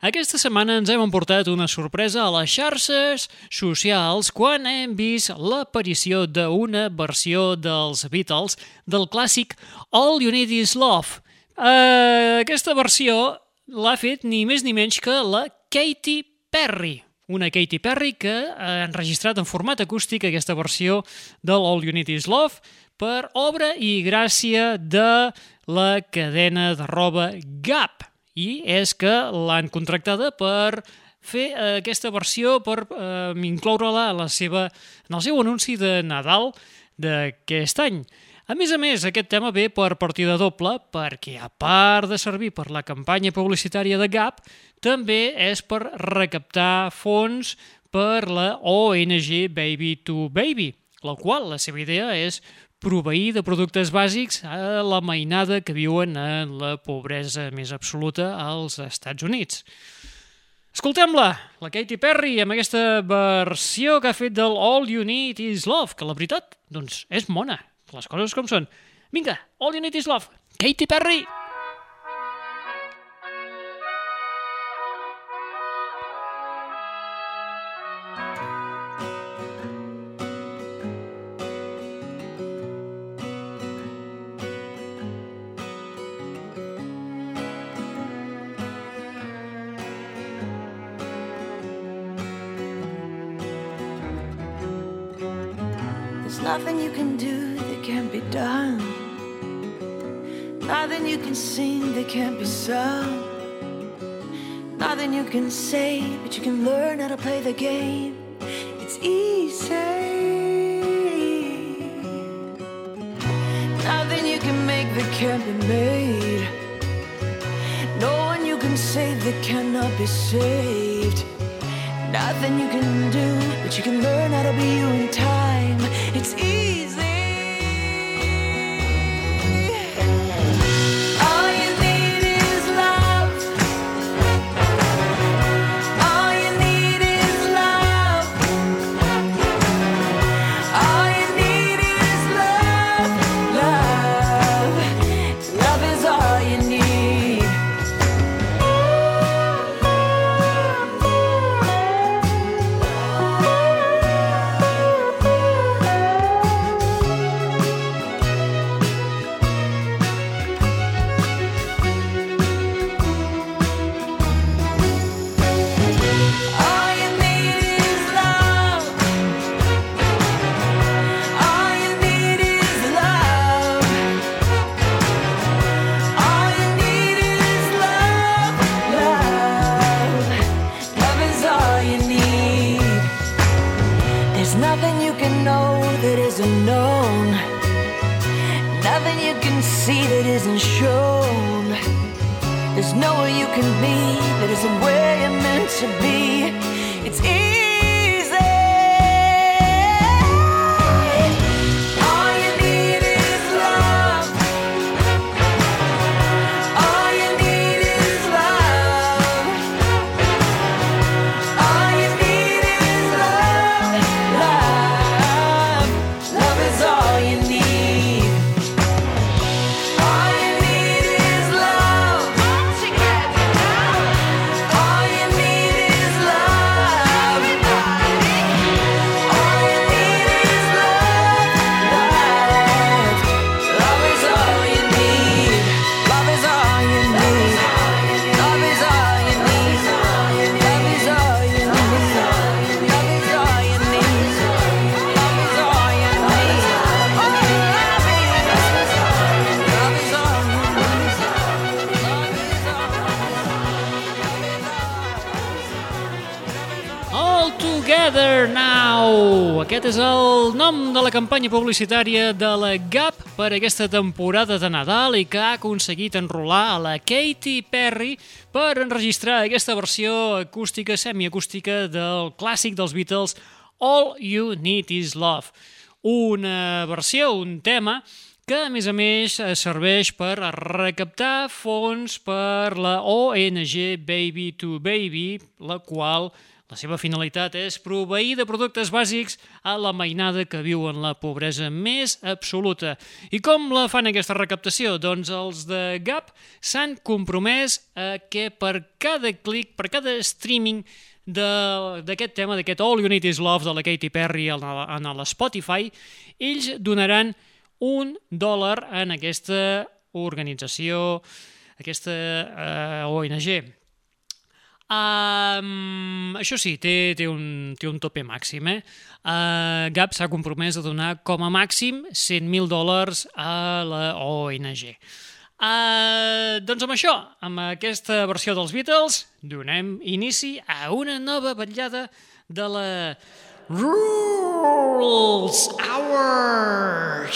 Aquesta setmana ens hem emportat una sorpresa a les xarxes socials quan hem vist l'aparició d'una versió dels Beatles del clàssic All You Need Is Love. Uh, aquesta versió l'ha fet ni més ni menys que la Katy Perry. Una Katy Perry que ha enregistrat en format acústic aquesta versió del All You Need Is Love per obra i gràcia de la cadena de roba Gap i és que l'han contractada per fer eh, aquesta versió per eh, incloure-la en, la seva, en el seu anunci de Nadal d'aquest any. A més a més, aquest tema ve per partida doble perquè, a part de servir per la campanya publicitària de Gap, també és per recaptar fons per la ONG Baby to Baby, la qual la seva idea és proveir de productes bàsics a la mainada que viuen en la pobresa més absoluta als Estats Units. Escoltem-la, la Katy Perry, amb aquesta versió que ha fet del All You Need Is Love, que la veritat, doncs, és mona, les coses com són. Vinga, All You Need Is Love, Katy Perry! nothing sing can't be sung. Nothing you can say, but you can learn how to play the game. It's easy. Nothing you can make that can't be made. No one you can save that cannot be saved. Nothing you can do, but you can learn how to be you Aquest és el nom de la campanya publicitària de la Gap per aquesta temporada de Nadal i que ha aconseguit enrolar a la Katy Perry per enregistrar aquesta versió acústica, semiacústica del clàssic dels Beatles All You Need Is Love. Una versió, un tema que a més a més serveix per recaptar fons per la ONG Baby to Baby, la qual La seva finalitat és proveir de productes bàsics a la mainada que viu en la pobresa més absoluta. I com la fan aquesta recaptació? Doncs els de Gap s'han compromès a que per cada clic, per cada streaming d'aquest tema, d'aquest All You Need Is Love de la Katy Perry en, l'Spotify, ells donaran un dòlar en aquesta organització, aquesta uh, ONG. Um, això sí, té, té, un, té un tope màxim. Eh? Uh, GAP s'ha compromès a donar com a màxim 100.000 dòlars a la ONG. Uh, doncs amb això, amb aquesta versió dels Beatles, donem inici a una nova vetllada de la Rules Hour!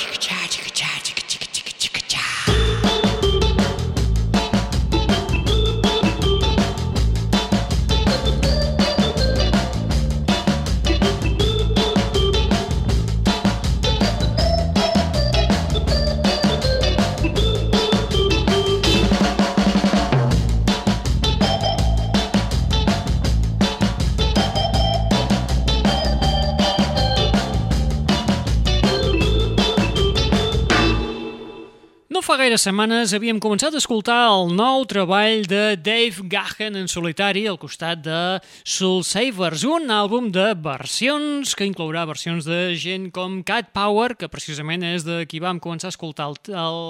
Fa gaire setmanes havíem començat a escoltar el nou treball de Dave Gahan en solitari al costat de Soul Savers, un àlbum de versions que inclourà versions de gent com Cat Power, que precisament és de qui vam començar a escoltar el, el,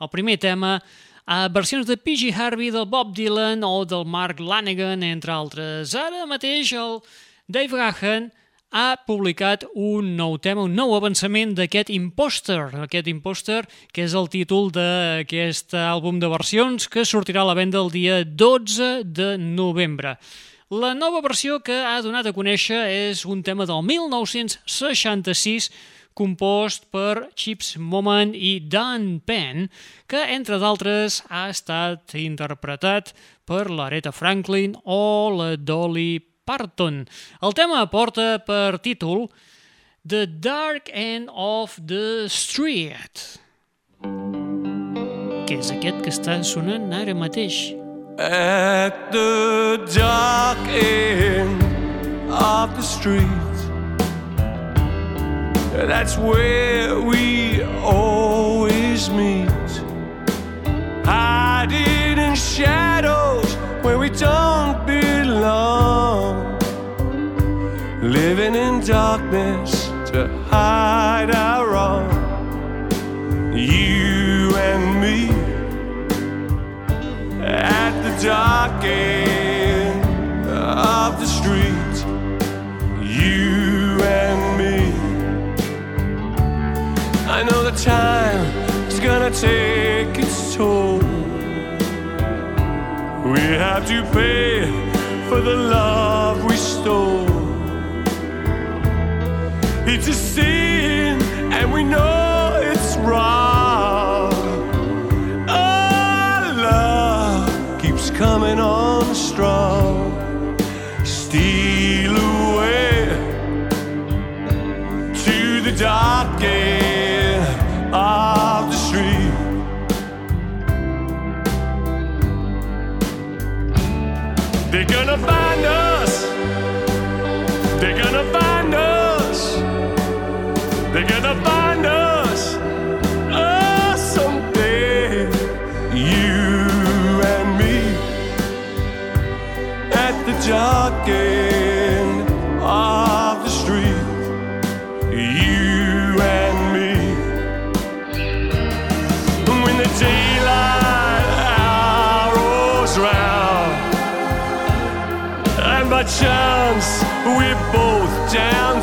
el primer tema, a versions de P.G. Harvey, del Bob Dylan o del Mark Lanegan, entre altres. Ara mateix el Dave Gahan ha publicat un nou tema, un nou avançament d'aquest Imposter, aquest Imposter que és el títol d'aquest àlbum de versions que sortirà a la venda el dia 12 de novembre. La nova versió que ha donat a conèixer és un tema del 1966 compost per Chips Moment i Dan Penn, que, entre d'altres, ha estat interpretat per l'Aretha Franklin o la Dolly Parton. El tema porta per títol The Dark End of the Street, que és aquest que està sonant ara mateix. At the dark end of the street That's where we always meet Hiding in shadows where we don't Living in darkness to hide our wrong. You and me at the dark end of the street. You and me. I know the time is gonna take its toll. We have to pay for the love we stole. It's a sin, and we know it's wrong. Our love keeps coming on strong.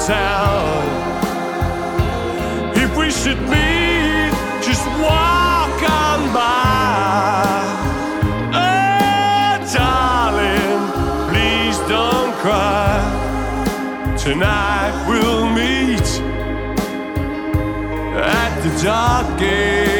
Downtown. If we should meet, just walk on by. Oh, darling, please don't cry. Tonight we'll meet at the dark end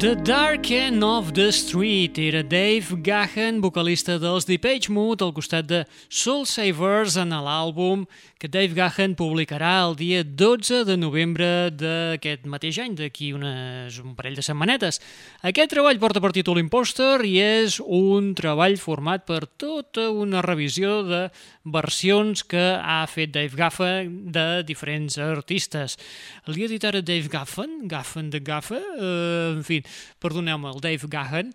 The Dark End of the Street. Era Dave Gahan, vocalista dels Depeche Mode, al costat de Soul Savers en l'àlbum que Dave Gahan publicarà el dia 12 de novembre d'aquest mateix any, d'aquí un parell de setmanetes. Aquest treball porta per títol Imposter i és un treball format per tota una revisió de versions que ha fet Dave Gahan de diferents artistes. El dia dit ara Dave Gahan, Gahan de Gafa, eh, en fi, perdoneu-me, el Dave Gahan.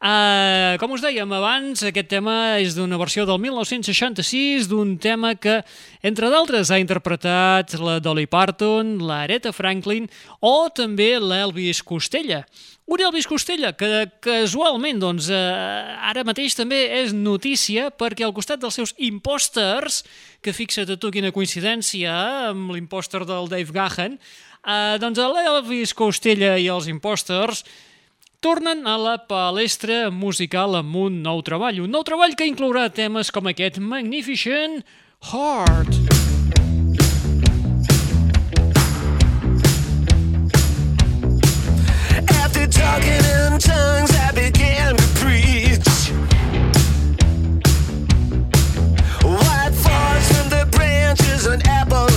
Com us dèiem abans, aquest tema és d'una versió del 1966, d'un tema que, entre d'altres, ha interpretat la Dolly Parton, la Aretha Franklin o també l'Elvis Costella. Un Elvis Costella que casualment, doncs, eh, ara mateix també és notícia perquè al costat dels seus imposters, que fixa't tu quina coincidència amb l'imposter del Dave Gahan, eh, doncs l'Elvis Costella i els imposters tornen a la palestra musical amb un nou treball. Un nou treball que inclourà temes com aquest Magnificent Heart. After talking in tongues, I began to preach. White falls from the branches, an apple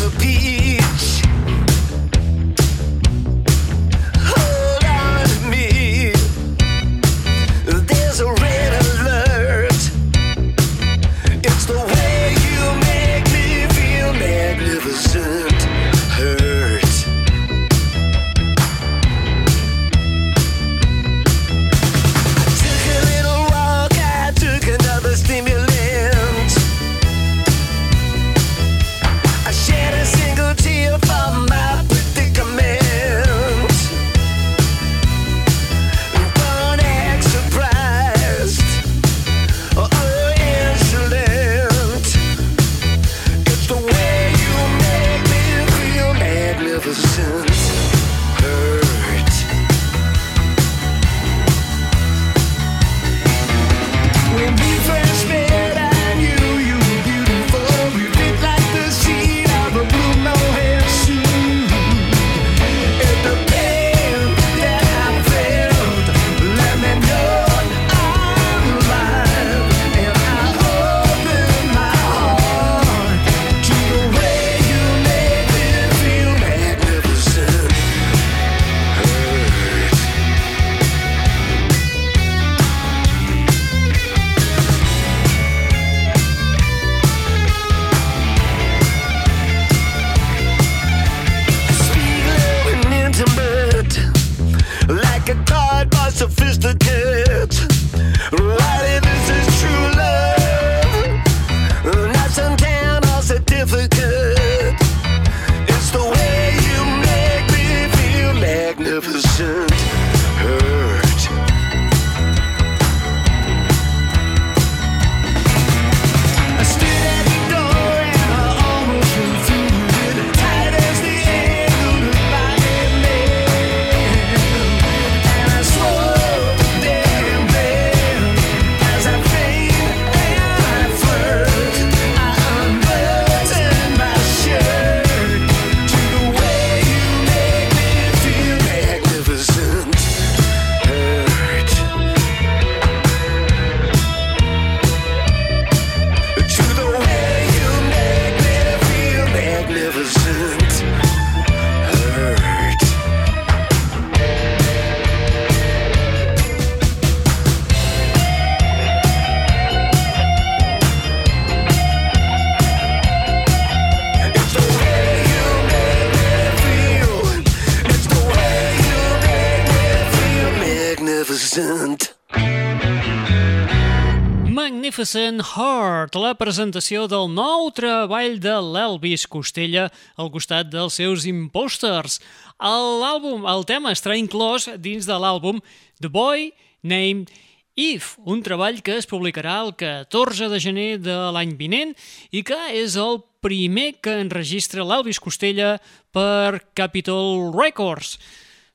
Magnificent Heart, la presentació del nou treball de l'Elvis Costella al costat dels seus imposters. L'àlbum, el tema estarà inclòs dins de l'àlbum The Boy Named If, un treball que es publicarà el 14 de gener de l'any vinent i que és el primer que enregistra l'Elvis Costella per Capitol Records.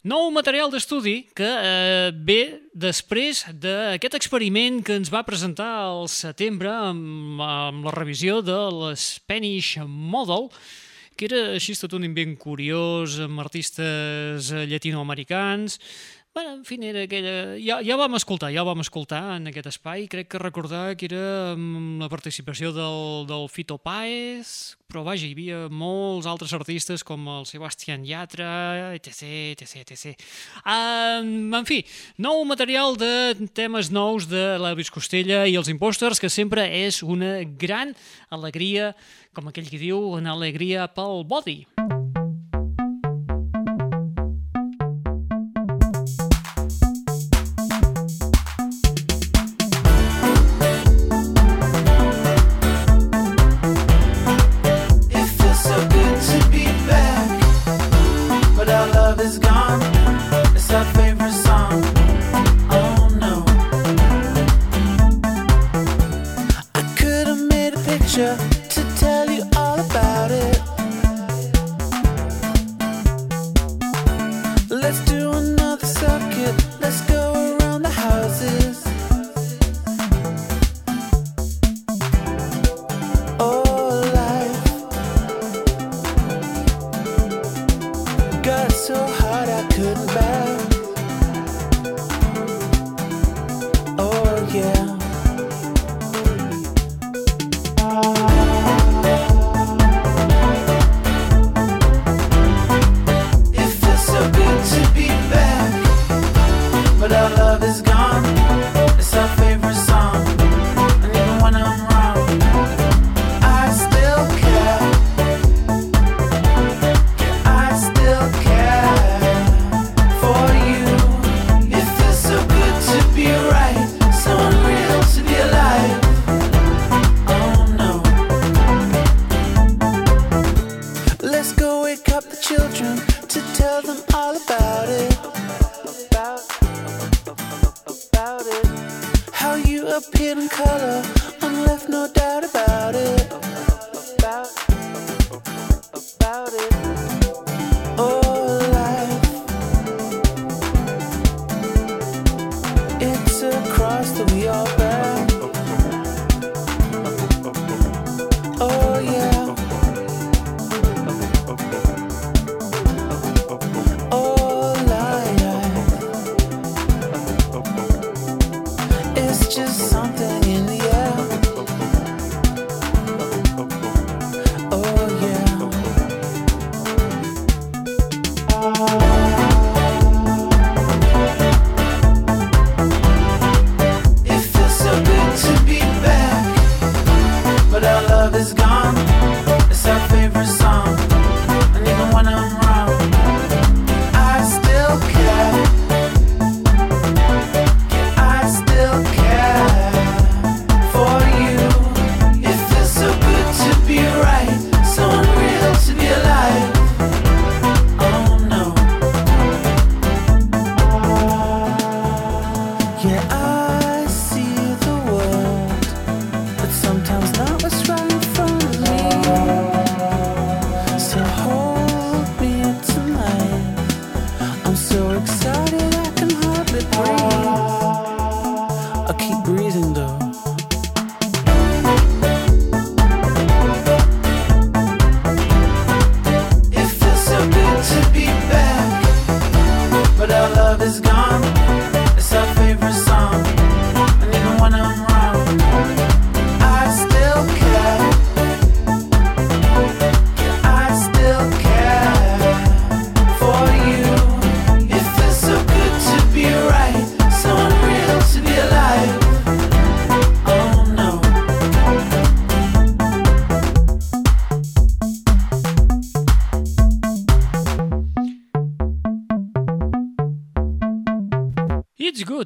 Nou material d'estudi que eh, ve després d'aquest experiment que ens va presentar al setembre amb, amb la revisió de l'Spanish Model, que era així tot un invent curiós amb artistes eh, llatinoamericans. Bueno, en fi, era aquella... Ja, ja vam escoltar, ja vam escoltar en aquest espai. Crec que recordar que era amb la participació del, del Fito Páez, però vaja, hi havia molts altres artistes com el Sebastián Yatra, etc, etc, etc. Um, en fi, nou material de temes nous de l'Elvis Costella i els Imposters, que sempre és una gran alegria, com aquell que diu, una alegria pel body. It children to tell them all about it. About, about it. How you appeared in color and left no doubt about it.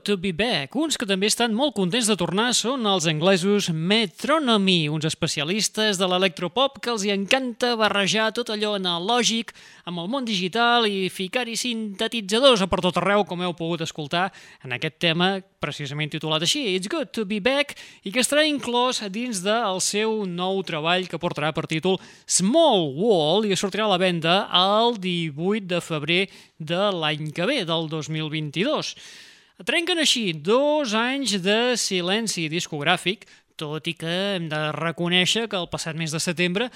To be back. Uns que també estan molt contents de tornar són els anglesos Metronomy, uns especialistes de l'electropop que els hi encanta barrejar tot allò analògic amb el món digital i ficar-hi sintetitzadors a per tot arreu, com heu pogut escoltar en aquest tema precisament titulat així, It's good to be back, i que estarà inclòs dins del seu nou treball que portarà per títol Small Wall i sortirà a la venda el 18 de febrer de l'any que ve, del 2022. Trenquen així dos anys de silenci discogràfic tot i que hem de reconèixer que el passat mes de setembre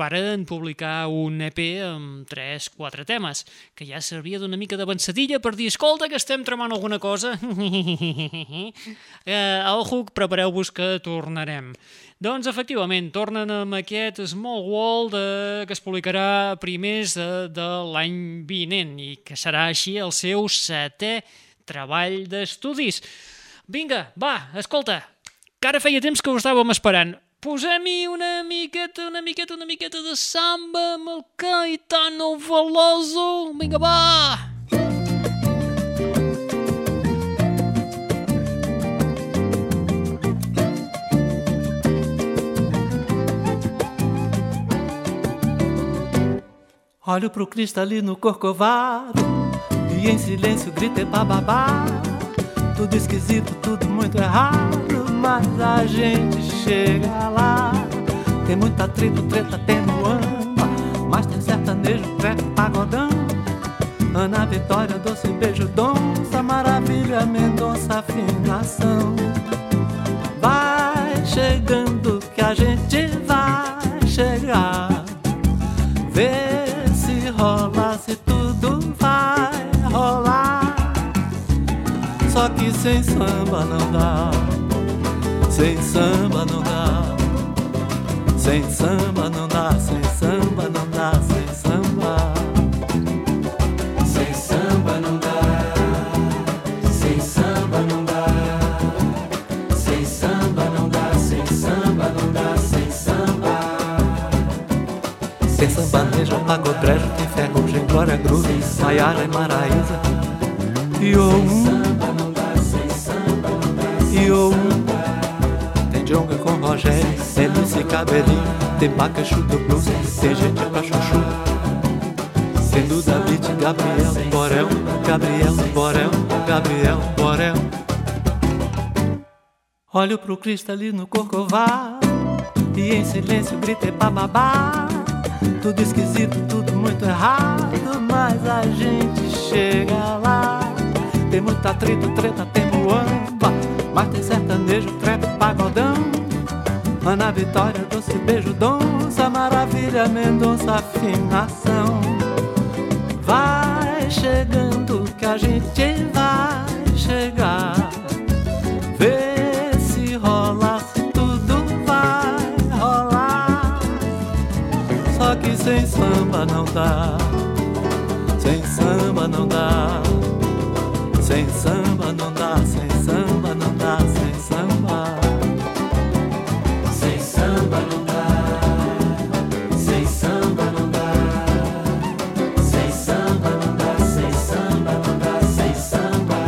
varen publicar un EP amb 3-4 temes, que ja servia d'una mica d'avançadilla per dir escolta que estem tramant alguna cosa. eh, ojo, prepareu-vos que tornarem. Doncs, efectivament, tornen amb aquest Small World eh, que es publicarà primers de, de l'any vinent i que serà així el seu setè treball d'estudis. Vinga, va, escolta, que ara feia temps que ho estàvem esperant. Posem-hi una miqueta, una miqueta, una miqueta de samba amb el Caetano Veloso. Vinga, va! Olho pro cristalino corcovado E em silêncio grito é bababá. Tudo esquisito, tudo muito errado Mas a gente chega lá. Tem muito atrito, treta, tem muamba Mas tem sertanejo, treco, pagodão. Ana Vitória, doce beijo, donça Maravilha, Mendonça, afinação. Vai chegando sem samba não dá. Sem samba não dá. Sem samba não dá. Sem samba não dá. Sem samba. Sem samba não dá. Sem samba não dá. Sem samba não dá. Sem samba não dá. Sem samba. Tem sambanejo, pagodrejo, tem ferrugem, glória groove, Maiara e Maraísa. E o e Tem jonga com Rogério, tem Lucy Cabelinho, tem Bacachu do Blues, tem gente pra chuchu. Tem Duda Beat, Gabriel, Borel, Gabriel, Borel, Gabriel, Borel. Olho pro cristalino corcovado E em silêncio grita é bababá Tudo esquisito, tudo muito errado Mas a gente chega lá Tem muita treta, treta, tem Mas sertanejo, treco, pagodão Ana Vitória, doce beijo, donça Maravilha, Mendonça, afinação Vai chegando que a gente vai chegar Vê se rola, se tudo vai rolar. Só que sem samba não dá. Sem samba não dá. Sem samba não dá. Sem samba dá. Sem samba. Sem samba não dá. Sem samba não dá. Sem samba não dá. Sem samba não dá. Sem samba.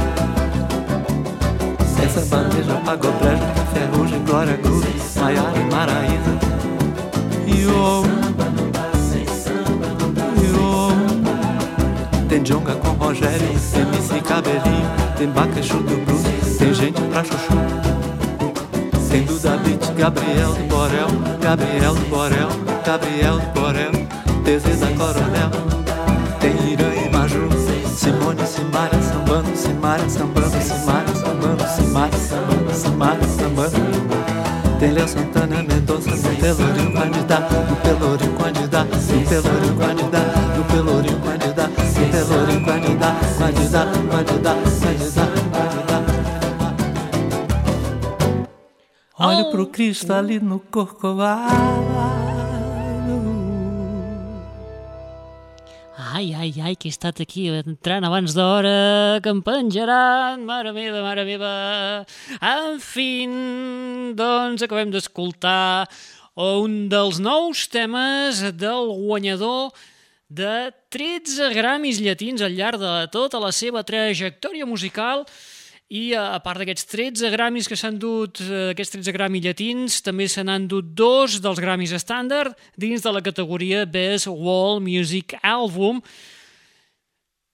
Sem sertanejo, pagodrejo, ferrugem, glória, groove, Maiara e Maraísa. E o Tem jonga com Rogério, tem MC Cabelinho, tem Bacachu do Blues, tem gente pra chuchu. Tem Beat, Gabriel do Borel, Gabriel do Borel, Gabriel do Borel, Teze da Coronel, tem Irã e Maju, Simone, Simária, sambando, Simária, sambando, Simária, sambando, Simária, sambando, Simária, sambando. Tem Léo Santana, Mendonça, no Pelourinho candidato, no Pelourinho candidato, no Pelourinho candidato, no Pelourinho candidato, no Pelourinho candidato, candidato, candidato, candidato. Olho pro cristalino corcovado. Ai, ai, ai, que he estat aquí entrant abans d'hora, que em penjaran, mare meva, mare meva. En fi, doncs acabem d'escoltar un dels nous temes del guanyador de 13 Grammys llatins al llarg de tota la seva trajectòria musical i a part d'aquests 13 Grammys que s'han dut, eh, aquests 13 Grammys llatins, també se n'han dut dos dels Grammys estàndard dins de la categoria Best World Music Album.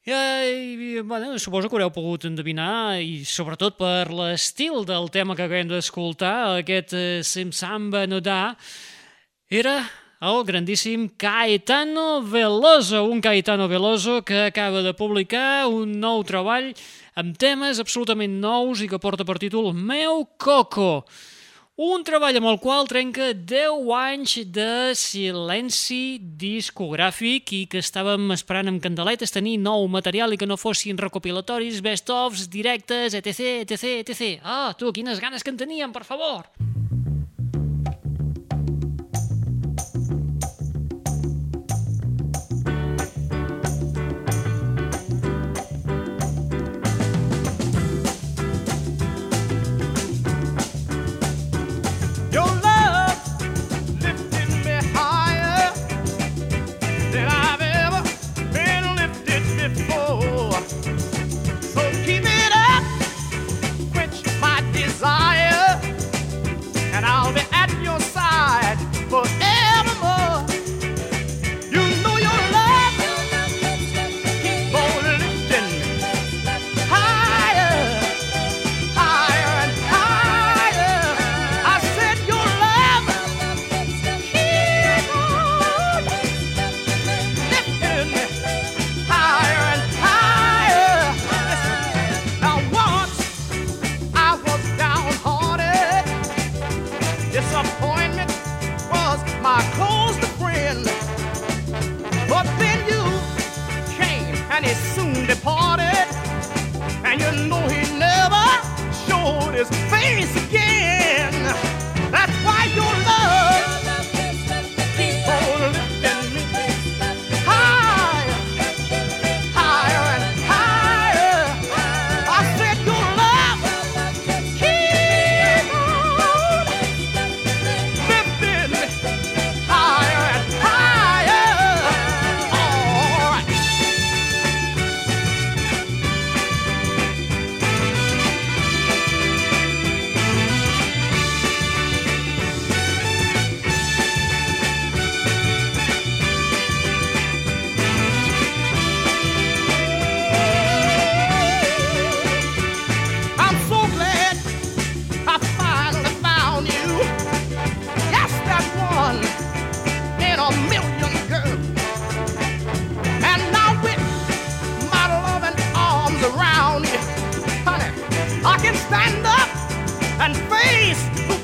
I, bueno, suposo que haureu pogut endevinar, i sobretot per l'estil del tema que acabem d'escoltar, aquest eh, Sim Samba no da, era el grandíssim Caetano Veloso, un Caetano Veloso que acaba de publicar un nou treball amb temes absolutament nous i que porta per títol Meu Coco. Un treball amb el qual trenca 10 anys de silenci discogràfic i que estàvem esperant amb candeletes tenir nou material i que no fossin recopilatoris, best-ofs, directes, etc, etc, etc. Ah, tu, quines ganes que en teníem, per favor! Your stand up and face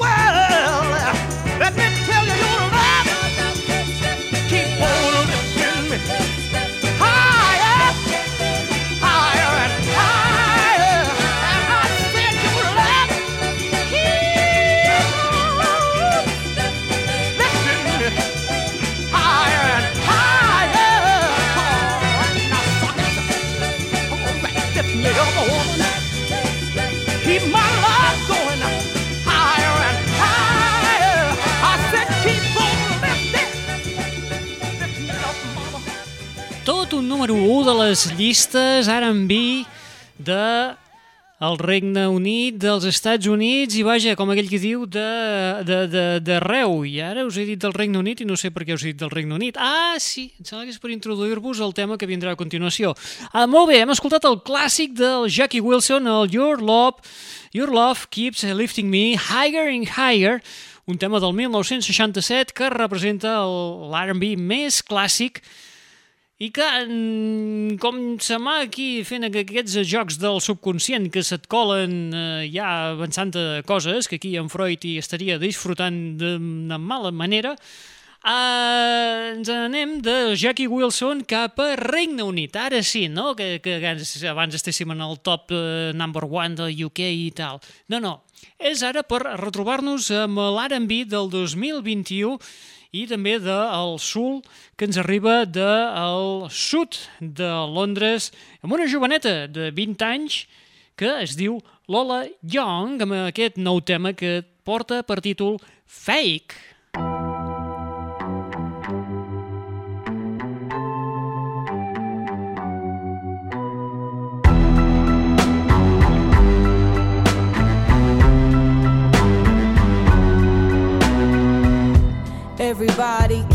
número 1 de les llistes R&B de el Regne Unit, dels Estats Units i vaja, com aquell que diu, de, de, de, de Reu. I ara us he dit del Regne Unit i no sé per què us he dit del Regne Unit. Ah, sí, em sembla que és per introduir-vos el tema que vindrà a continuació. Ah, molt bé, hem escoltat el clàssic del Jackie Wilson, el Your Love, Your Love Keeps Lifting Me Higher and Higher, un tema del 1967 que representa l'R&B més clàssic i que, com se m'ha aquí fent aquests jocs del subconscient que se't colen eh, ja avançant a coses, que aquí en Freud hi estaria disfrutant d'una mala manera, eh, ens anem de Jackie Wilson cap a Regne Unit. Ara sí, no? Que, que abans estéssim en el top eh, number one del UK i tal. No, no. És ara per retrobar-nos amb l'R&B del 2021 i també del Sul que ens arriba del sud de Londres amb una joveneta de 20 anys que es diu Lola Young amb aquest nou tema que porta per títol Fake.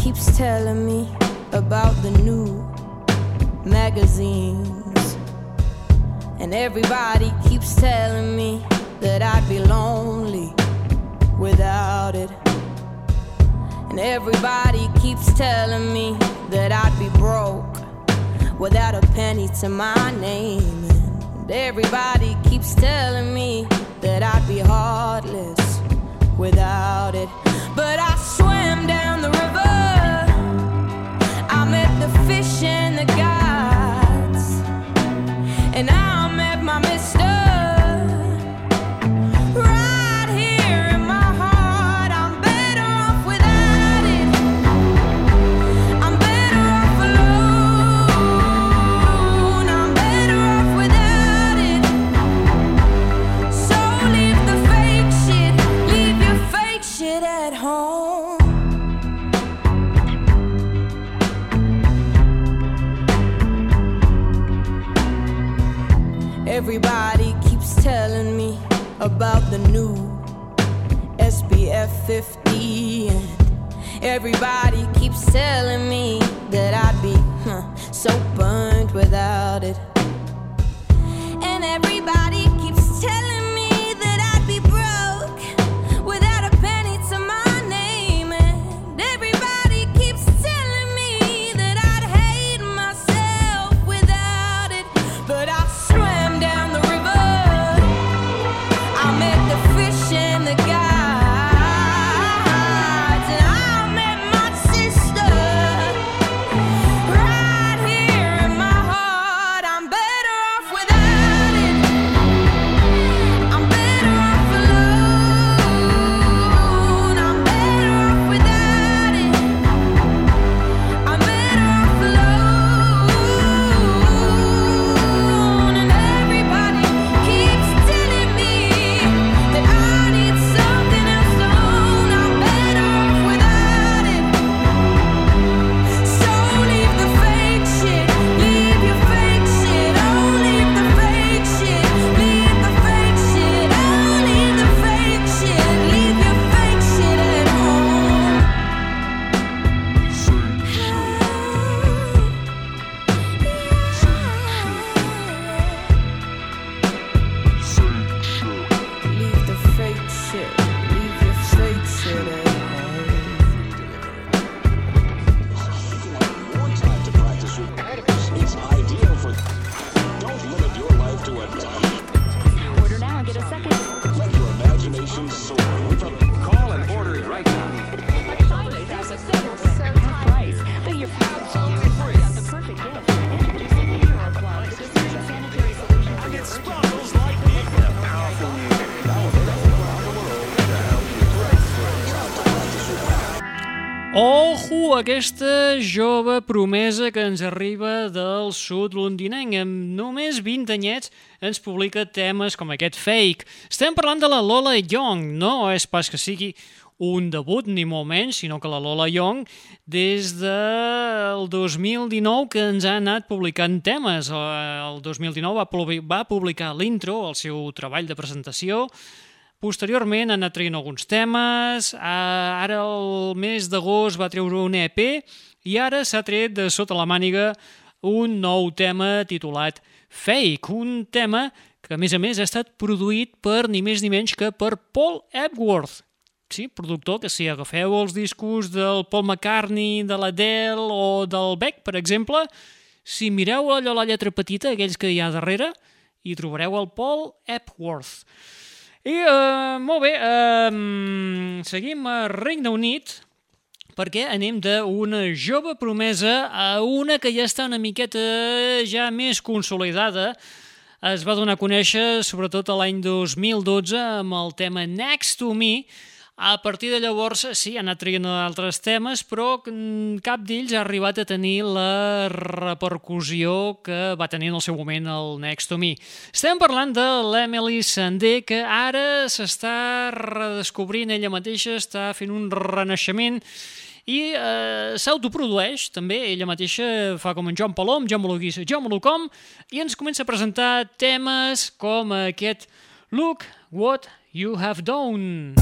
Keeps telling me about the new magazines. And everybody keeps telling me that I'd be lonely without it. And everybody keeps telling me that I'd be broke without a penny to my name. And everybody keeps telling me that I'd be heartless without it. But I swam down the river. The fish and the gods. And I the new SPF 50 and everybody keeps telling me that I'd be huh, so burned without it. Aquesta jove promesa que ens arriba del sud londinenc. Amb només 20 anyets ens publica temes com aquest fake. Estem parlant de la Lola Young. No és pas que sigui un debut, ni molt menys, sinó que la Lola Young, des del 2019 que ens ha anat publicant temes. El 2019 va, publi- va publicar l'intro, el seu treball de presentació, Posteriorment ha anat traient alguns temes, a- ara el mes d'agost va treure un EP i ara s'ha tret de sota la màniga un nou tema titulat Fake, un tema que a més a més ha estat produït per ni més ni menys que per Paul Epworth, sí, productor que si agafeu els discos del Paul McCartney, de l'Adele o del Beck, per exemple, si mireu allò la lletra petita, aquells que hi ha darrere, hi trobareu el Paul Epworth. I, uh, molt bé, uh, seguim a Regne Unit perquè anem d'una jove promesa a una que ja està una miqueta ja més consolidada. Es va donar a conèixer sobretot l'any 2012 amb el tema Next to Me. A partir de llavors, sí, ha anat traient altres temes, però mm, cap d'ells ha arribat a tenir la repercussió que va tenir en el seu moment el Next to Me. Estem parlant de l'Emily Sandé, que ara s'està redescobrint ella mateixa, està fent un renaixement i eh, s'autoprodueix també, ella mateixa fa com en John Palom, jo me guiso, jo i ens comença a presentar temes com aquest Look What You Have Done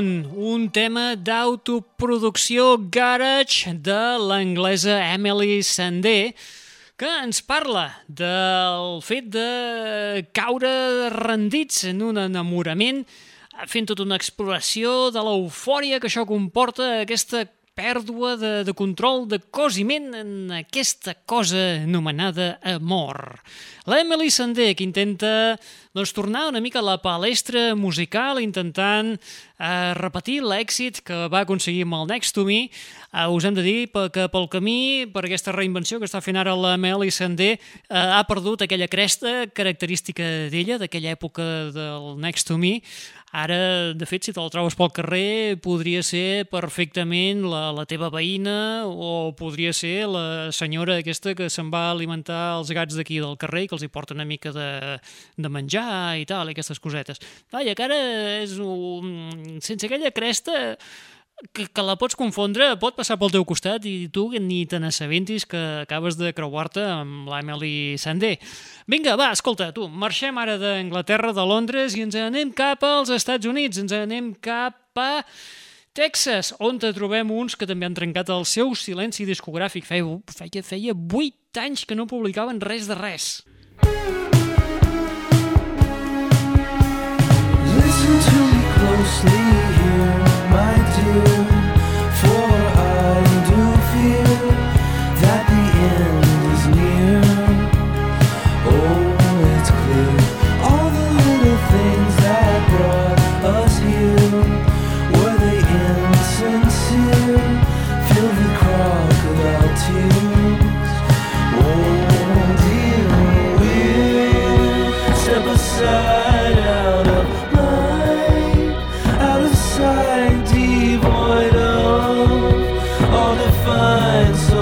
Done, un tema d'autoproducció garage de l'anglesa Emily Sandé, que ens parla del fet de caure rendits en un enamorament, fent tota una exploració de l'eufòria que això comporta, aquesta pèrdua de, de control, de cosiment en aquesta cosa anomenada amor. L'Emily Sandé, que intenta doncs, tornar una mica a la palestra musical, intentant eh, repetir l'èxit que va aconseguir amb el Next to Me. Eh, us hem de dir que pel camí, per aquesta reinvenció que està fent ara la Meli Sandé, eh, ha perdut aquella cresta característica d'ella, d'aquella època del Next to Me. Ara, de fet, si te'l trobes pel carrer, podria ser perfectament la, la teva veïna o podria ser la senyora aquesta que se'n va alimentar els gats d'aquí del carrer i que els hi porta una mica de, de menjar i tal, i aquestes cosetes. Vaja, que ara és un... sense aquella cresta que, que la pots confondre, pot passar pel teu costat i tu ni te n'assabentis que acabes de creuar-te amb l'Emily Sandé. Vinga, va, escolta, tu, marxem ara d'Anglaterra, de Londres, i ens anem cap als Estats Units, ens anem cap a Texas, on te trobem uns que també han trencat el seu silenci discogràfic. Feia, feia, feia 8 anys que no publicaven res de res. Listen to me closely here, my defined soul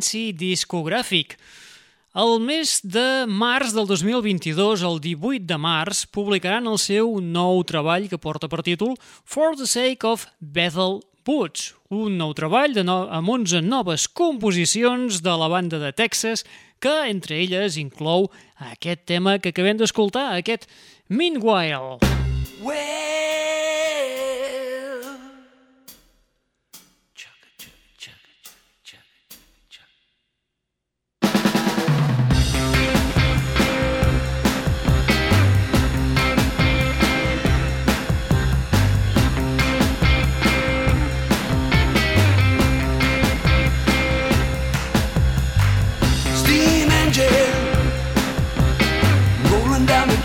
silenci discogràfic. El mes de març del 2022, el 18 de març, publicaran el seu nou treball que porta per títol For the Sake of Bethel Woods, un nou treball de no amb 11 noves composicions de la banda de Texas que entre elles inclou aquest tema que acabem d'escoltar, aquest Meanwhile. Steam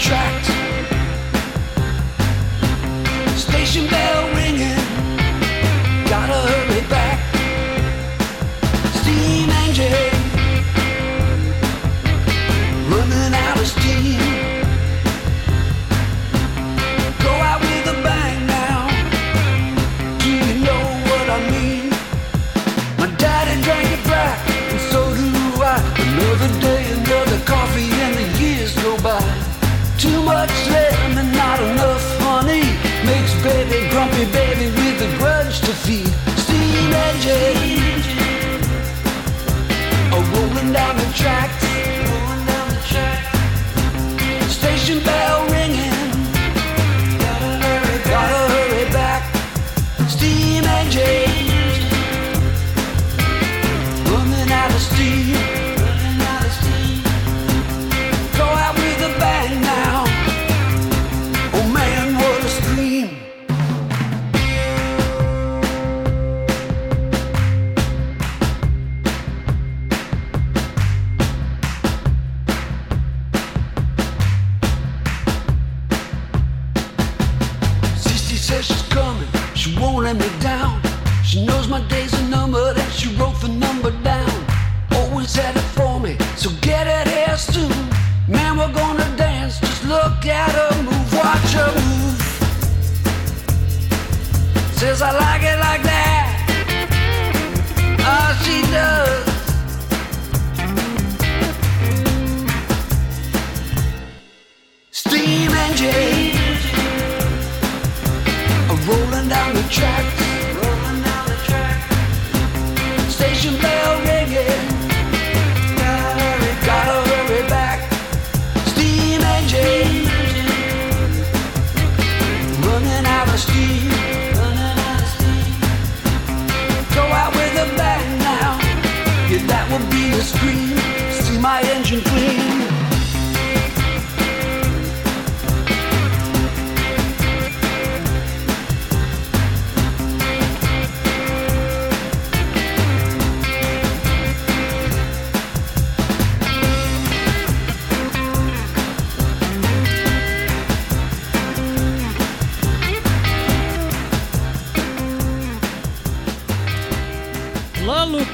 tracked. Station bell.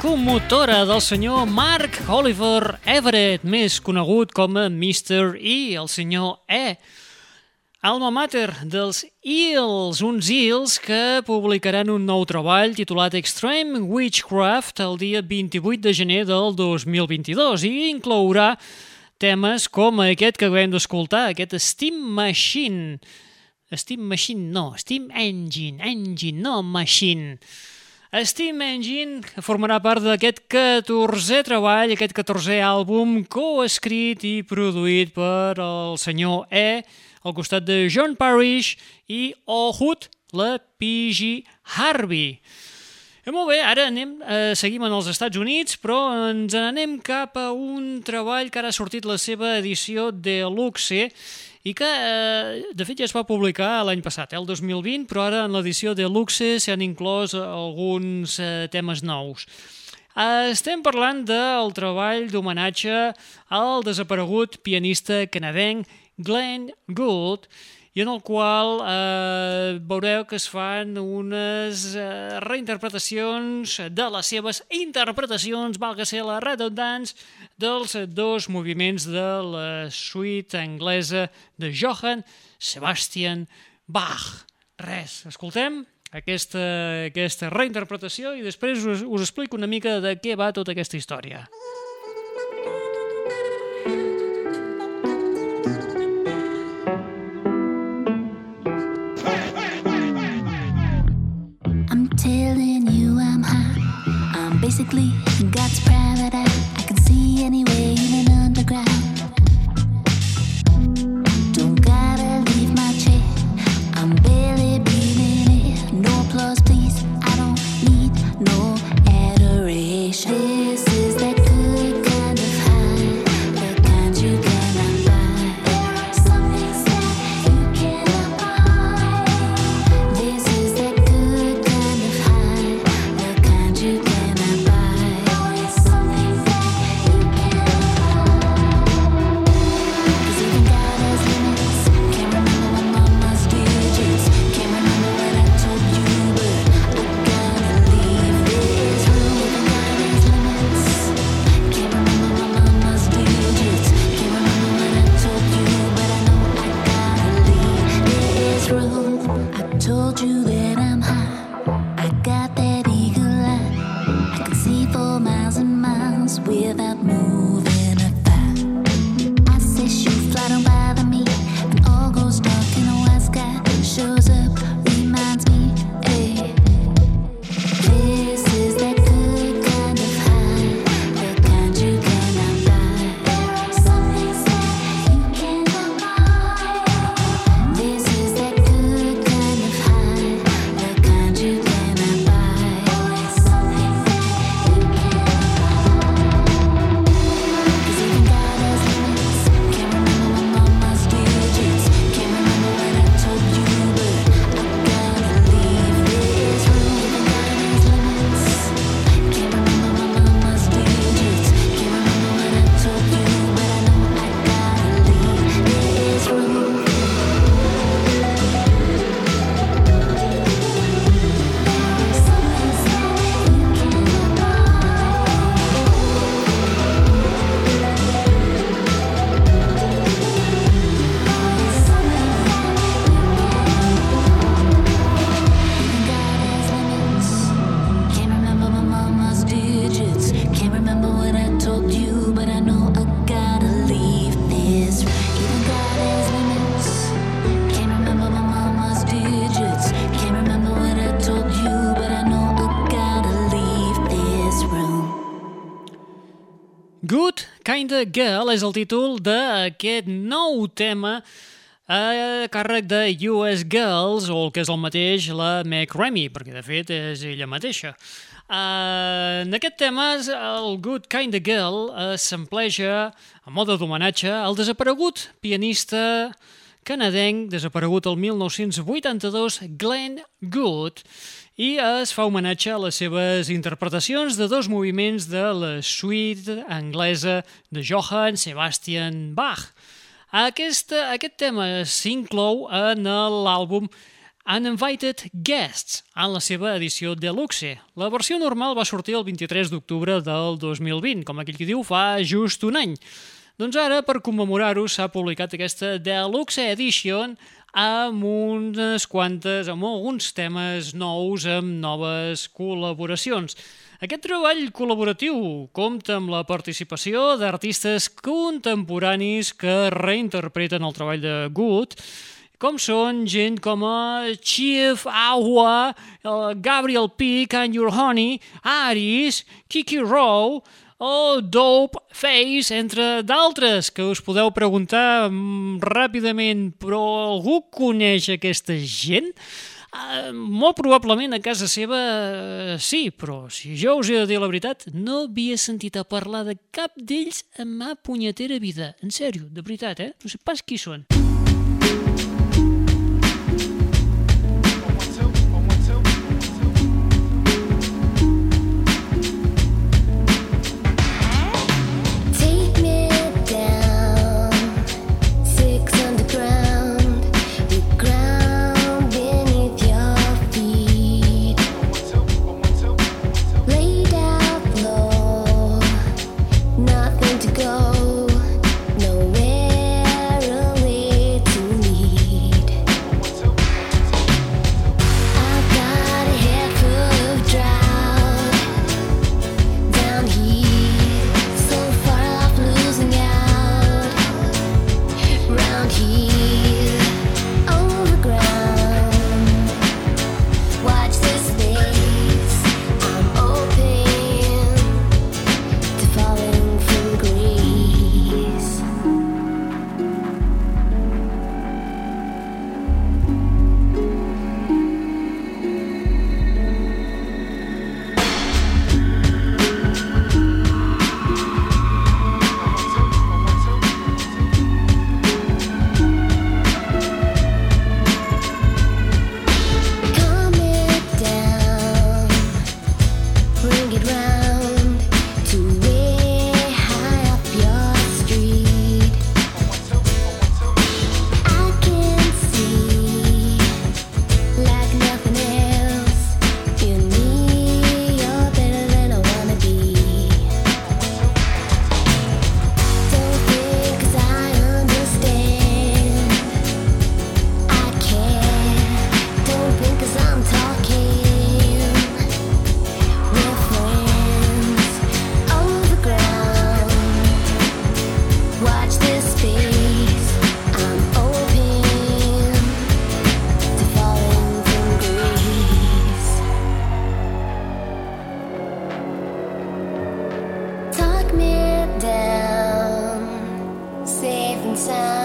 Locomotora del senyor Mark Oliver Everett, més conegut com a Mr. E, el senyor E. Alma mater dels Eels, uns Eels que publicaran un nou treball titulat Extreme Witchcraft el dia 28 de gener del 2022 i inclourà temes com aquest que acabem d'escoltar, aquest Steam Machine. Steam Machine no, Steam Engine, Engine, no Machine. Steam Engine formarà part d'aquest 14è treball, aquest 14è àlbum coescrit i produït per el senyor E, al costat de John Parrish i Ohud, la P.G. Harvey. Eh, molt bé, ara anem, eh, seguim en els Estats Units, però ens n'anem cap a un treball que ara ha sortit la seva edició Deluxe i que, eh, de fet, ja es va publicar l'any passat, eh, el 2020, però ara en l'edició Deluxe s'han inclòs alguns eh, temes nous. Estem parlant del treball d'homenatge al desaparegut pianista canadenc Glenn Gould, i en el qual eh, veureu que es fan unes eh, reinterpretacions de les seves interpretacions, valga ser la redundants, dels dos moviments de la suite anglesa de Johann Sebastian Bach. Res, escoltem aquesta, aquesta reinterpretació i després us, us explico una mica de què va tota aquesta història. I'm basically God's private Kinda Girl és el títol d'aquest nou tema a càrrec de US Girls, o el que és el mateix, la Meg Remy, perquè de fet és ella mateixa. Uh, en aquest tema, el Good Kinda Girl uh, s'empleja a mode d'homenatge al desaparegut pianista canadenc desaparegut el 1982, Glenn Good, i es fa homenatge a les seves interpretacions de dos moviments de la suite anglesa de Johann Sebastian Bach. Aquest, aquest tema s'inclou en l'àlbum Uninvited Guests, en la seva edició deluxe. La versió normal va sortir el 23 d'octubre del 2020, com aquell que diu fa just un any. Doncs ara, per commemorar-ho, s'ha publicat aquesta Deluxe Edition amb unes quantes, amb alguns temes nous, amb noves col·laboracions. Aquest treball col·laboratiu compta amb la participació d'artistes contemporanis que reinterpreten el treball de Good, com són gent com a Chief Ahua, el Gabriel P. Can Your Honey, Aris, Kiki Rowe, o Dope Face, entre d'altres, que us podeu preguntar mm, ràpidament, però algú coneix aquesta gent? Uh, molt probablement a casa seva uh, sí, però si jo us he de dir la veritat, no havia sentit a parlar de cap d'ells en ma punyetera vida. En sèrio, de veritat, eh? No sé pas qui són. さ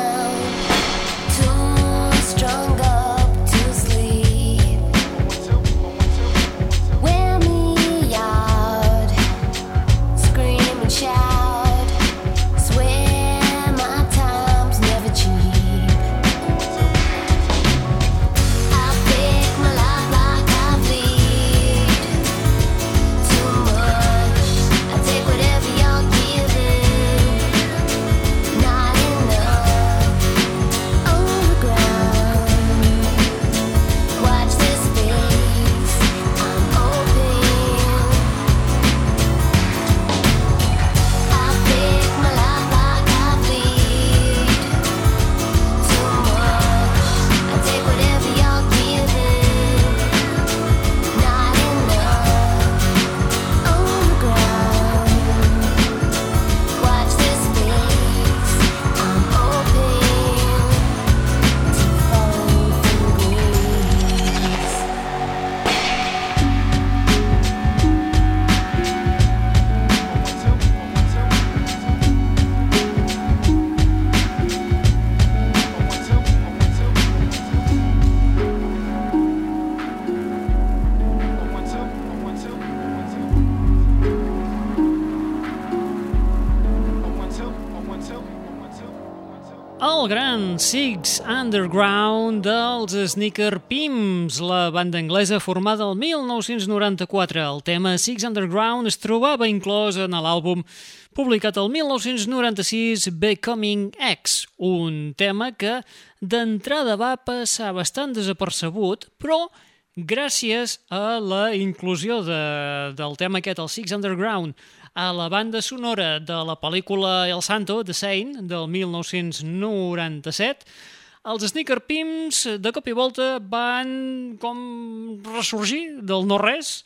Six Underground dels Sneaker Pimps, la banda anglesa formada el 1994. El tema Six Underground es trobava inclòs en l'àlbum publicat el 1996 Becoming X, un tema que d'entrada va passar bastant desapercebut, però gràcies a la inclusió de, del tema aquest, el Six Underground, a la banda sonora de la pel·lícula El Santo, The Saint, del 1997, els Sneaker Pimps, de cop i volta, van com ressorgir del no-res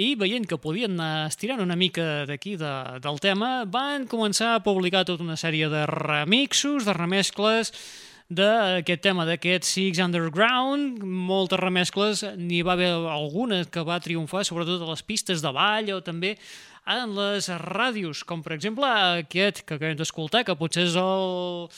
i veient que podien anar estirant una mica d'aquí de, del tema, van començar a publicar tota una sèrie de remixos, de remescles d'aquest tema, d'aquest Six Underground, moltes remescles, n'hi va haver alguna que va triomfar, sobretot a les pistes de ball o també en les ràdios, com per exemple aquest que acabem d'escoltar, que potser és el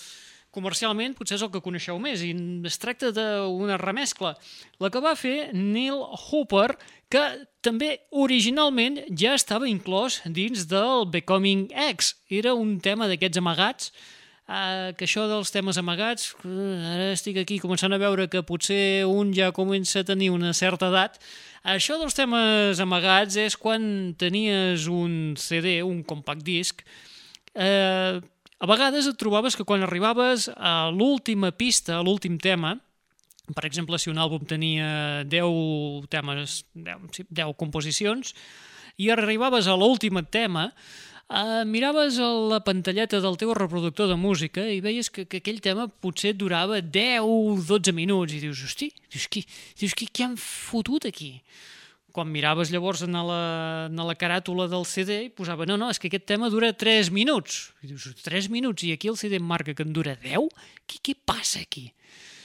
comercialment potser és el que coneixeu més i es tracta d'una remescla la que va fer Neil Hooper que també originalment ja estava inclòs dins del Becoming X era un tema d'aquests amagats Uh, que això dels temes amagats, uh, ara estic aquí començant a veure que potser un ja comença a tenir una certa edat. Això dels temes amagats és quan tenies un CD, un compact disc, eh, a vegades et trobaves que quan arribaves a l'última pista, a l'últim tema, per exemple, si un àlbum tenia 10 temes, 10, sí, 10 composicions, i arribaves a l'últim tema, Uh, miraves a la pantalleta del teu reproductor de música i veies que, que aquell tema potser durava 10-12 minuts i dius, hosti, dius, qui, dius qui, qui han fotut aquí? Quan miraves llavors en la, en la caràtula del CD i posava, no, no, és que aquest tema dura 3 minuts. I dius, 3 minuts i aquí el CD marca que en dura 10? Què, què passa aquí?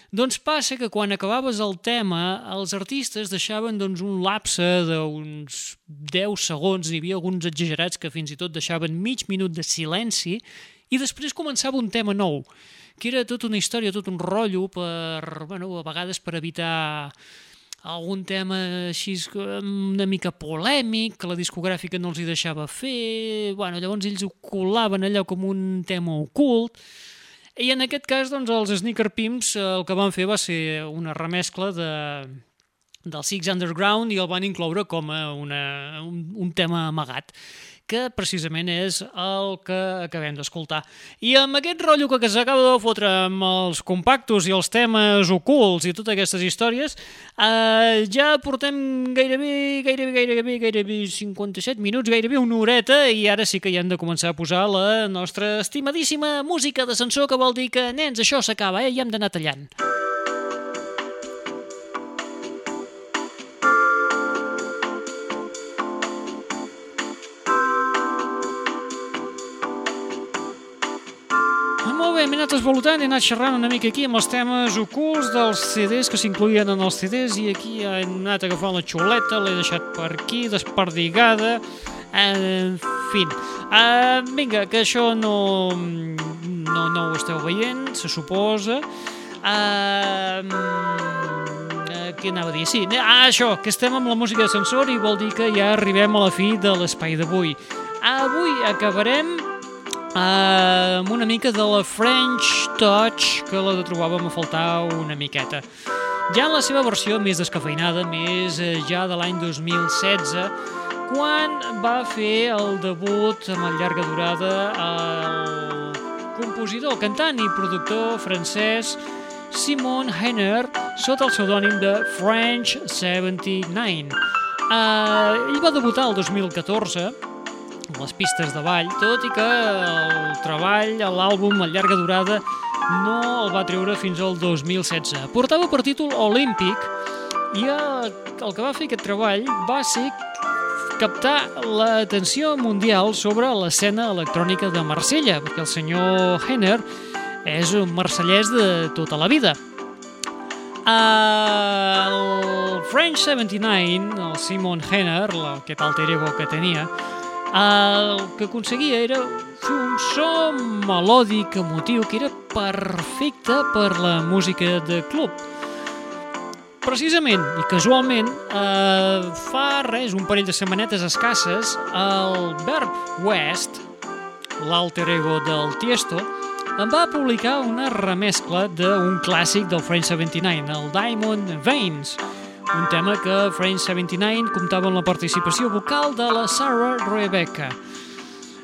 Doncs passa que quan acabaves el tema, els artistes deixaven doncs, un lapse d'uns 10 segons, hi havia alguns exagerats que fins i tot deixaven mig minut de silenci, i després començava un tema nou, que era tota una història, tot un rotllo per, bueno, a vegades per evitar algun tema així una mica polèmic, que la discogràfica no els hi deixava fer, bueno, llavors ells ho colaven allò com un tema ocult, i en aquest cas, doncs, els Sneaker Pimps eh, el que van fer va ser una remescla de, del Six Underground i el van incloure com a una, un, un tema amagat que precisament és el que acabem d'escoltar. I amb aquest rotllo que s'acaba de fotre amb els compactos i els temes ocults i totes aquestes històries, eh, ja portem gairebé, gairebé, gairebé, gairebé 57 minuts, gairebé una horeta, i ara sí que ja hem de començar a posar la nostra estimadíssima música d'ascensor, que vol dir que, nens, això s'acaba, eh? Ja hem d'anar tallant. Ah, Anat esvolutant, he anat xerrant una mica aquí amb els temes ocults dels CDs que s'incluïen en els CDs i aquí he anat agafant la xuleta, l'he deixat per aquí, desperdigada, en fi. Uh, vinga, que això no, no, no ho esteu veient, se suposa. Uh, què anava a dir? Sí, ah, això, que estem amb la música d'ascensor i vol dir que ja arribem a la fi de l'espai d'avui. Avui acabarem amb una mica de la French Touch, que la trobàvem a faltar una miqueta. Ja en la seva versió més descafeinada, més eh, ja de l'any 2016, quan va fer el debut amb el llarga durada el compositor, cantant i productor francès Simon Henner sota el pseudònim de French 79. Uh, ell va debutar el 2014 amb les pistes de ball, tot i que el treball, l'àlbum, a llarga durada, no el va treure fins al 2016. Portava per títol Olímpic i el, el que va fer aquest treball va ser captar l'atenció mundial sobre l'escena electrònica de Marsella, perquè el senyor Henner és un marsellès de tota la vida. El French 79, el Simon Henner, aquest alter ego que tenia, el que aconseguia era un so melòdic, emotiu, que era perfecte per la música de club. Precisament i casualment, eh, fa res, un parell de setmanetes escasses, el Verb West, l'alter ego del Tiesto, em va publicar una remescla d'un clàssic del French 79, el Diamond Veins, un tema que French 79 comptava amb la participació vocal de la Sarah Rebecca.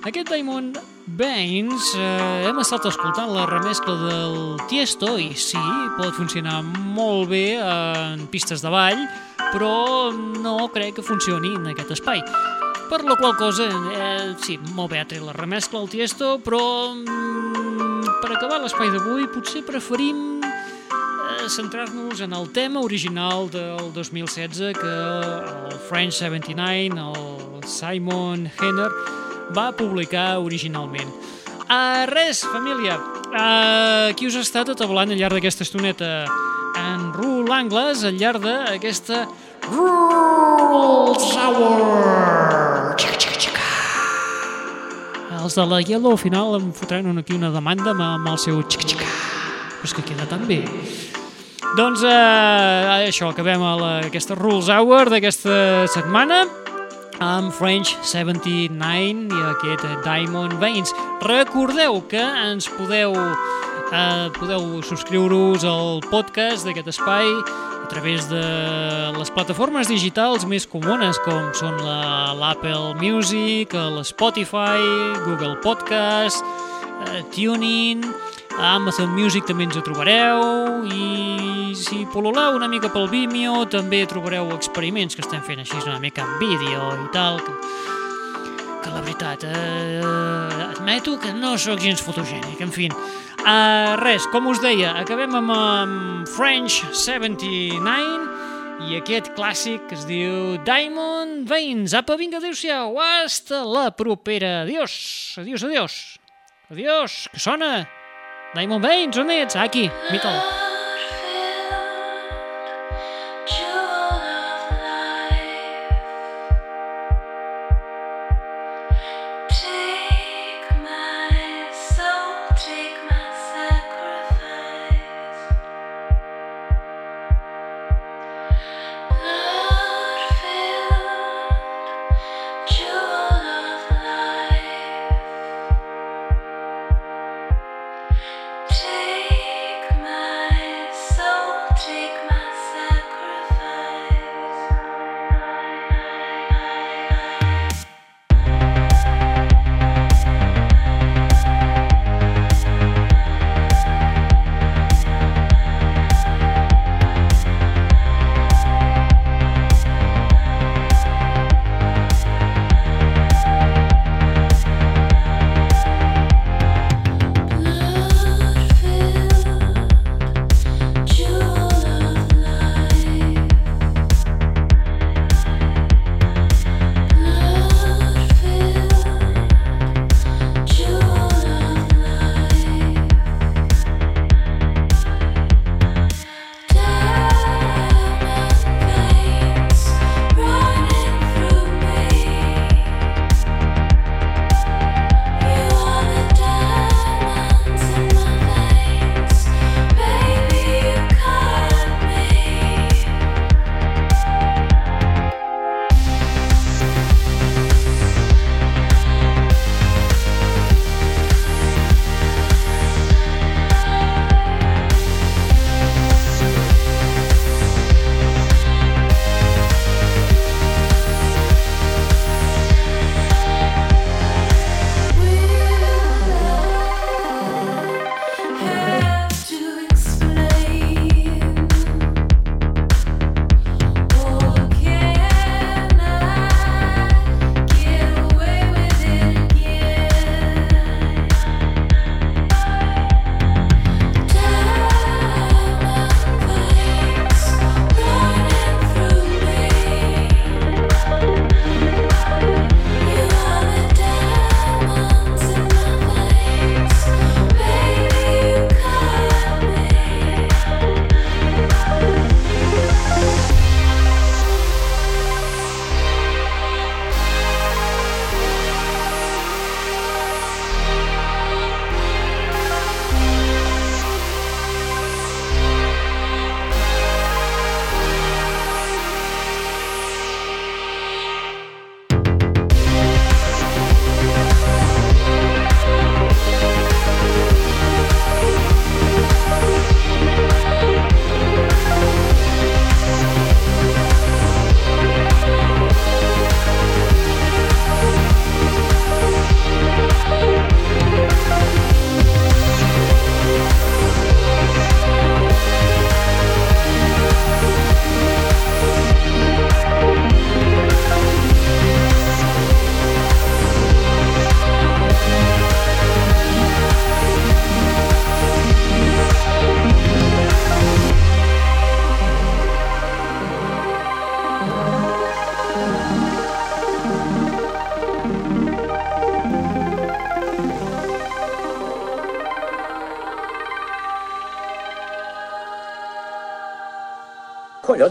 Aquest Diamond Veins eh, hem estat escoltant la remescla del Tiesto i sí, pot funcionar molt bé en pistes de ball, però no crec que funcioni en aquest espai. Per la qual cosa, eh, sí, molt bé ha tret la remescla al Tiesto, però mm, per acabar l'espai d'avui potser preferim centrar-nos en el tema original del 2016 que el French 79, el Simon Henner, va publicar originalment. Uh, res, família, uh, qui us ha estat atablant al llarg d'aquesta estoneta? En Rul Angles, al llarg d'aquesta xica. Els de la Yellow al final em fotran aquí una demanda amb, el seu xica. Però és que queda tan bé. Doncs eh, això, acabem a la, aquesta Rules Hour d'aquesta setmana amb French 79 i aquest Diamond Veins. Recordeu que ens podeu eh, podeu subscriure-us al podcast d'aquest espai a través de les plataformes digitals més comunes com són la- l'Apple Music, l'Spotify, Google Podcast, eh, TuneIn, a Amazon Music també ens ho trobareu. I si pololeu una mica pel Vimeo també trobareu experiments que estem fent així una mica en vídeo i tal que, que la veritat eh, admeto que no sóc gens fotogènic en fi, uh, res, com us deia acabem amb um, French 79 i aquest clàssic que es diu Diamond Veins. Apa vinga adéu-siau hasta la propera. Adiós, adiós, adiós. Adiós, que sona Diamond Veins, on ets? Aquí, mita'l.